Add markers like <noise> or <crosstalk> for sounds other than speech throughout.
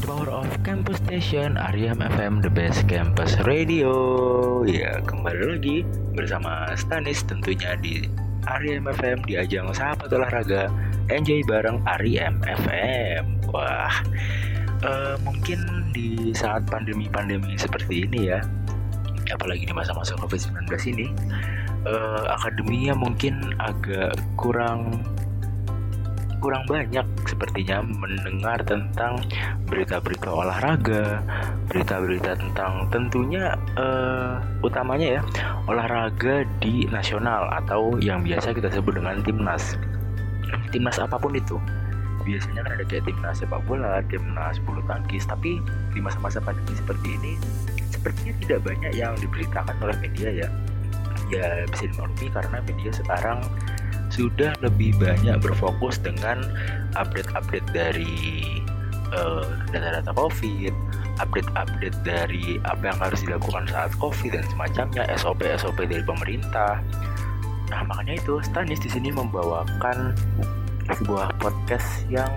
The Power of Campus Station Ariam FM The Best Campus Radio. Ya kembali lagi bersama Stanis tentunya di Ariam FM di ajang sahabat olahraga. Enjoy bareng Ariam FM Wah uh, mungkin di saat pandemi-pandemi seperti ini ya Apalagi di masa-masa COVID-19 ini uh, Akademinya mungkin agak kurang kurang banyak sepertinya mendengar tentang berita-berita olahraga, berita-berita tentang tentunya uh, utamanya ya olahraga di nasional atau yang biasa kita sebut dengan timnas. Timnas apa pun itu. Biasanya kan ada kayak timnas sepak bola, timnas bulu tangkis, tapi di masa-masa pandemi seperti ini sepertinya tidak banyak yang diberitakan oleh media ya. Ya bisa dimaklumi karena media sekarang sudah lebih banyak berfokus dengan update-update dari uh, data-data COVID, update-update dari apa yang harus dilakukan saat COVID dan semacamnya, SOP-SOP dari pemerintah. Nah, makanya itu Stanis di sini membawakan sebuah podcast yang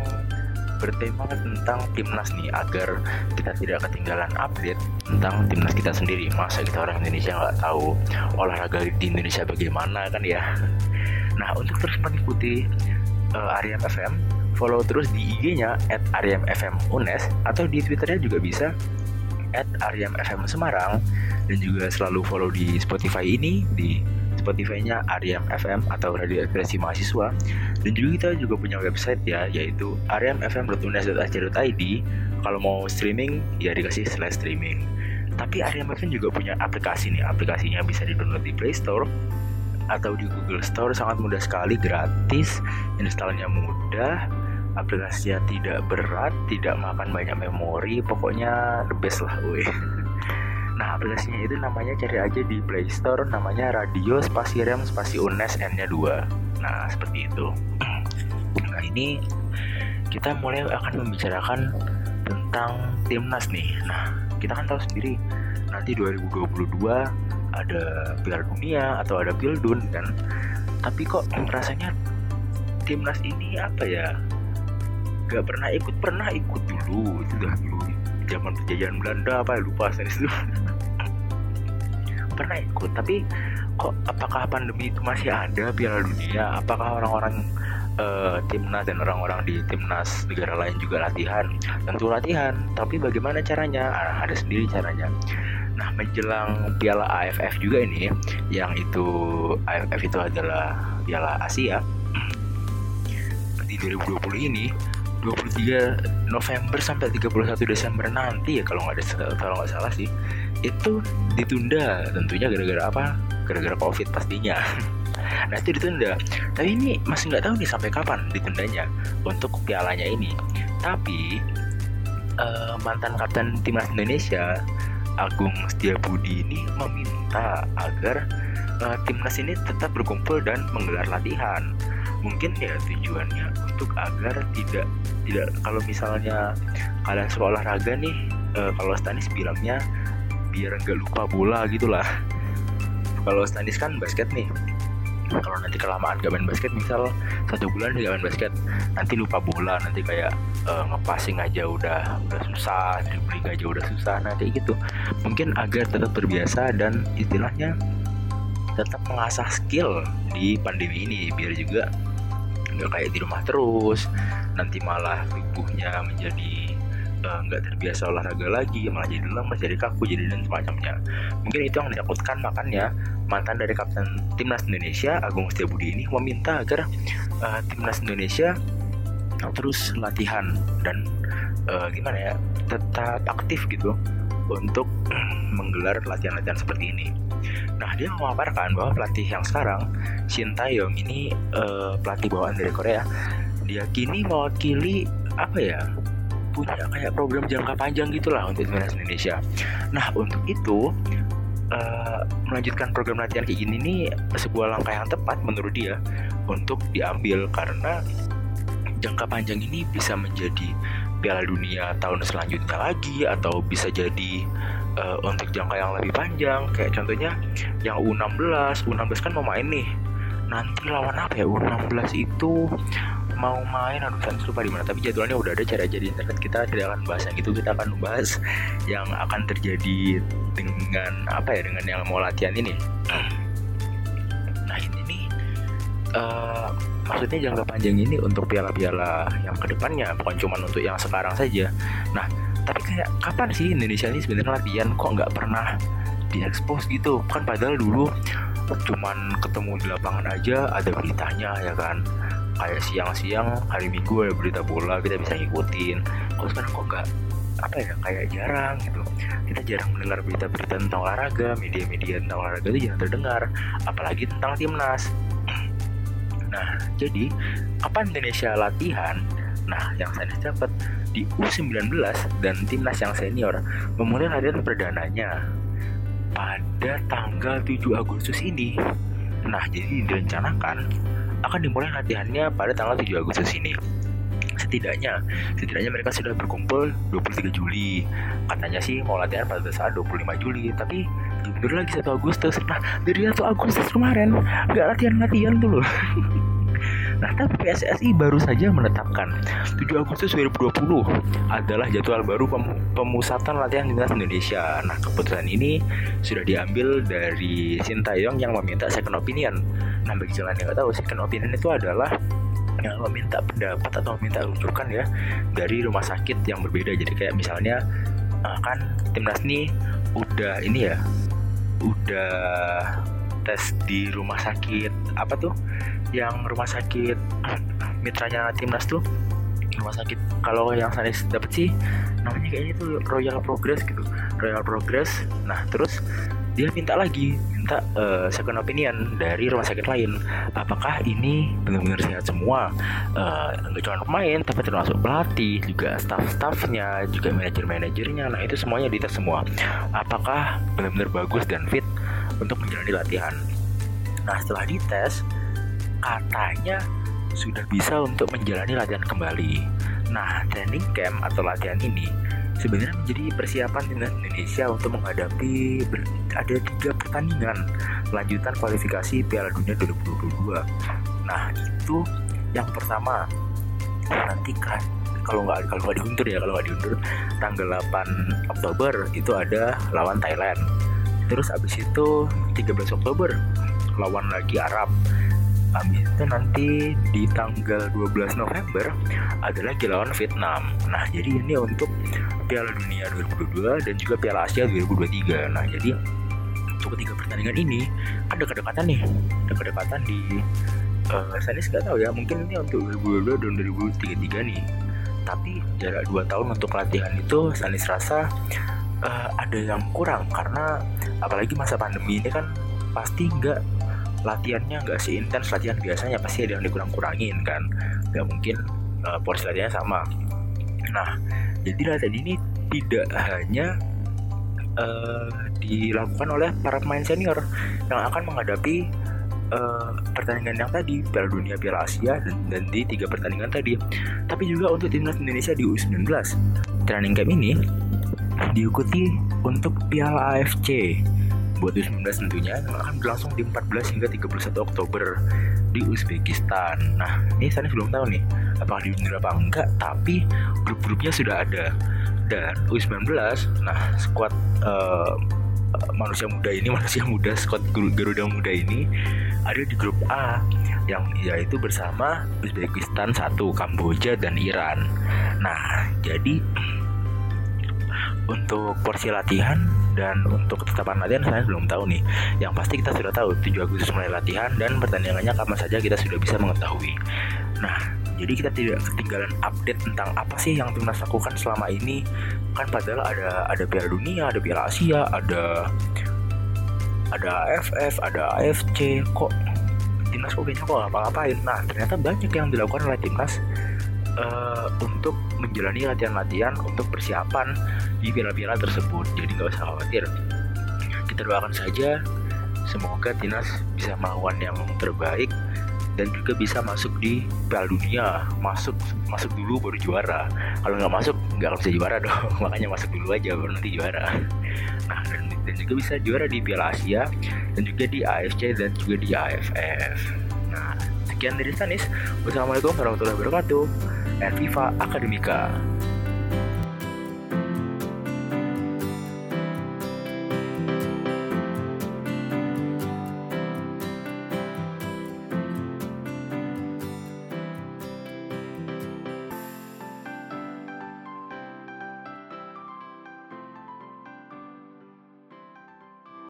bertema tentang timnas nih agar kita tidak ketinggalan update tentang timnas kita sendiri. Masa kita orang Indonesia nggak tahu olahraga di Indonesia bagaimana kan ya? Nah, untuk terus mengikuti uh, Ariam FM, follow terus di IG-nya @ariamfmunes atau di Twitternya juga bisa @ariamfm Semarang dan juga selalu follow di Spotify ini di Spotify-nya Ariam FM atau Radio Ekspresi Mahasiswa. Dan juga kita juga punya website ya yaitu ariamfm.unes.ac.id kalau mau streaming ya dikasih slash streaming. Tapi Ariam FM juga punya aplikasi nih aplikasinya bisa di download di Play Store atau di Google Store sangat mudah sekali gratis installnya mudah aplikasinya tidak berat tidak makan banyak memori pokoknya the best lah gue <laughs> nah aplikasinya itu namanya cari aja di Play Store namanya Radio Spasi Rem Spasi Unes N nya 2 nah seperti itu. <clears throat> Nah ini kita mulai akan membicarakan tentang timnas nih. Nah kita kan tahu sendiri nanti 2022 ada Piala Dunia atau ada Pildun kan tapi kok rasanya timnas ini apa ya gak pernah ikut pernah ikut dulu itu dah dulu zaman penjajahan Belanda apa lupa saya itu. <laughs> Pernah ikut tapi kok apakah pandemi itu masih ada Piala Dunia? Apakah orang-orang uh, timnas dan orang-orang di timnas negara lain juga latihan? Tentu latihan tapi bagaimana caranya? Ah, ada sendiri caranya Nah, menjelang Piala AFF juga ini yang itu AFF itu adalah Piala Asia. Di 2020 ini 23 November sampai 31 Desember nanti ya kalau nggak ada kalau nggak salah sih itu ditunda tentunya gara-gara apa? Gara-gara covid pastinya. <laughs> Nah itu ditunda. Tapi ini masih nggak tahu nih sampai kapan ditundanya untuk pialanya ini. Tapi uh, mantan kapten timnas Indonesia Agung Setiabudi ini meminta agar uh, timnas ini tetap berkumpul dan menggelar latihan. Mungkin ya tujuannya untuk agar tidak tidak kalau misalnya kalian suka olahraga nih, uh, kalau Stanis bilangnya biar nggak lupa bola gitulah. Kalau Stanis kan basket nih, kalau nanti kelamaan gak main basket misal satu bulan gak main basket nanti lupa bola nanti kayak uh, ngepassing aja udah udah susah dribbling aja udah susah. Kayak gitu. Mungkin agar tetap terbiasa dan istilahnya tetap mengasah skill di pandemi ini biar juga nggak kayak di rumah terus nanti malah tubuhnya menjadi eh, nggak uh, terbiasa olahraga lagi malah jadi lemas jadi kaku jadi dan semacamnya. Mungkin itu yang ditakutkan makanya mantan dari kapten timnas Indonesia Agung Setiabudi ini meminta agar uh, timnas Indonesia terus latihan dan uh, gimana ya tetap aktif gitu untuk <clears throat> menggelar latihan-latihan seperti ini. Nah dia memaparkan bahwa pelatih yang sekarang Shin Taeyong ini uh, pelatih bawaan dari Korea diyakini mewakili apa ya punya kayak program jangka panjang gitulah untuk timnas Indonesia. Nah untuk itu uh, melanjutkan program latihan kayak gini nih sebuah langkah yang tepat menurut dia untuk diambil karena jangka panjang ini bisa menjadi Piala Dunia tahun selanjutnya lagi atau bisa jadi uh, untuk jangka yang lebih panjang. Kayak contohnya yang U16 U16 kan mau main nih. Nanti lawan apa ya? U16 itu mau main aduh saya lupa di mana. Tapi jadwalnya udah ada cara jadi internet kita tidak akan bahas yang itu. Kita akan bahas yang akan terjadi dengan apa ya dengan yang mau latihan ini. Nah ini nih uh, maksudnya jangka panjang ini untuk piala-piala yang ke depannya bukan cuma untuk yang sekarang saja. Nah tapi kayak kapan sih Indonesia ini sebenarnya latihan? Kok nggak pernah diekspos gitu? Kan padahal dulu cuman ketemu di lapangan aja ada beritanya ya kan kayak siang-siang hari minggu ada berita bola kita bisa ngikutin. Kok sekarang kok nggak apa ya kayak jarang gitu. Kita jarang mendengar berita-berita tentang olahraga media-media tentang olahraga itu jarang terdengar. Apalagi tentang timnas. Nah jadi apa Indonesia latihan? Nah yang saya dapat di U19 dan timnas yang senior memulai latihan perdananya pada tanggal 7 Agustus ini. Nah, jadi direncanakan akan dimulai latihannya pada tanggal 7 Agustus ini. Setidaknya, setidaknya mereka sudah berkumpul 23 Juli. Katanya sih mau latihan pada saat 25 Juli, tapi mundur lagi 1 Agustus. Nah, dari 1 Agustus kemarin nggak latihan-latihan tuh loh. <laughs> Nah, tapi PSSI baru saja menetapkan 7 Agustus 2020 adalah jadwal baru pem pemusatan latihan timnas Indonesia. Nah, keputusan ini sudah diambil dari Sintayong yang meminta second opinion. Nah, bagi jalan yang nggak tahu, second opinion itu adalah yang meminta pendapat atau meminta rujukan ya dari rumah sakit yang berbeda. Jadi kayak misalnya eh, kan timnas ini udah ini ya, udah tes di rumah sakit apa tuh yang rumah sakit mitranya timnas tuh rumah sakit. Kalau yang saya dapat sih namanya kayaknya tuh Royal Progress gitu. Royal Progress. Nah terus dia minta lagi minta uh, second opinion dari rumah sakit lain. Apakah ini benar-benar sehat semua? Uh, nggak cuma pemain tapi termasuk pelatih juga staff-staffnya juga manajer-manajernya. Nah itu semuanya dites semua. Apakah benar-benar bagus dan fit untuk menjalani latihan? Nah setelah dites katanya sudah bisa untuk menjalani latihan kembali. Nah, training camp atau latihan ini sebenarnya menjadi persiapan timnas Indonesia untuk menghadapi ada tiga pertandingan lanjutan kualifikasi Piala Dunia 2022. Nah, itu yang pertama nanti kan kalau nggak kalau nggak diundur ya kalau nggak diundur tanggal 8 Oktober itu ada lawan Thailand terus abis itu 13 Oktober lawan lagi Arab Habis itu nanti di tanggal 12 November ada lagi Vietnam. Nah, jadi ini untuk Piala Dunia 2022 dan juga Piala Asia 2023. Nah, jadi untuk ketiga pertandingan ini ada kedekatan nih, ada kedekatan di uh, saya nggak tahu ya, mungkin ini untuk 2022 dan 2033 nih. Tapi jarak 2 tahun untuk latihan itu Sanis rasa uh, ada yang kurang karena apalagi masa pandemi ini kan pasti nggak latihannya nggak seintens latihan biasanya pasti ada yang dikurang-kurangin kan. Nggak mungkin uh, porsi latihannya sama. Nah jadi latihan ini tidak hanya uh, dilakukan oleh para pemain senior yang akan menghadapi uh, pertandingan yang tadi Piala Dunia, Piala Asia dan, dan di tiga pertandingan tadi. Tapi juga untuk timnas Indonesia di U19 training camp ini diikuti untuk Piala AFC buat U19 tentunya akan berlangsung di 14 hingga 31 Oktober di Uzbekistan. Nah, ini saya belum tahu nih apakah diundur apa enggak, tapi grup-grupnya sudah ada. Dan U19, nah skuad uh, manusia muda ini, <laughs> manusia muda skuad Garuda muda ini ada di grup A yang yaitu bersama Uzbekistan satu, Kamboja dan Iran. Nah, jadi untuk porsi latihan dan untuk ketetapan latihan saya belum tahu nih. Yang pasti kita sudah tahu 7 Agustus mulai latihan dan pertandingannya kapan saja kita sudah bisa mengetahui. Nah, jadi kita tidak ketinggalan update tentang apa sih yang timnas lakukan selama ini. Kan padahal ada ada Piala Dunia, ada Piala Asia, ada ada AFF, ada AFC. Kok timnas kok kayaknya kok ngapa-ngapain? Nah, ternyata banyak yang dilakukan oleh timnas uh, untuk menjalani latihan-latihan untuk persiapan di piala-piala tersebut. Jadi nggak usah khawatir. Kita doakan saja semoga Tinas bisa melawan yang terbaik dan juga bisa masuk di Piala Dunia masuk masuk dulu baru juara kalau nggak masuk nggak bisa juara dong <laughs> makanya masuk dulu aja baru nanti juara nah dan, dan juga bisa juara di Piala Asia dan juga di AFC dan juga di AFF nah Sekian dari Stanis. Wassalamualaikum warahmatullahi wabarakatuh. Erviva Akademika.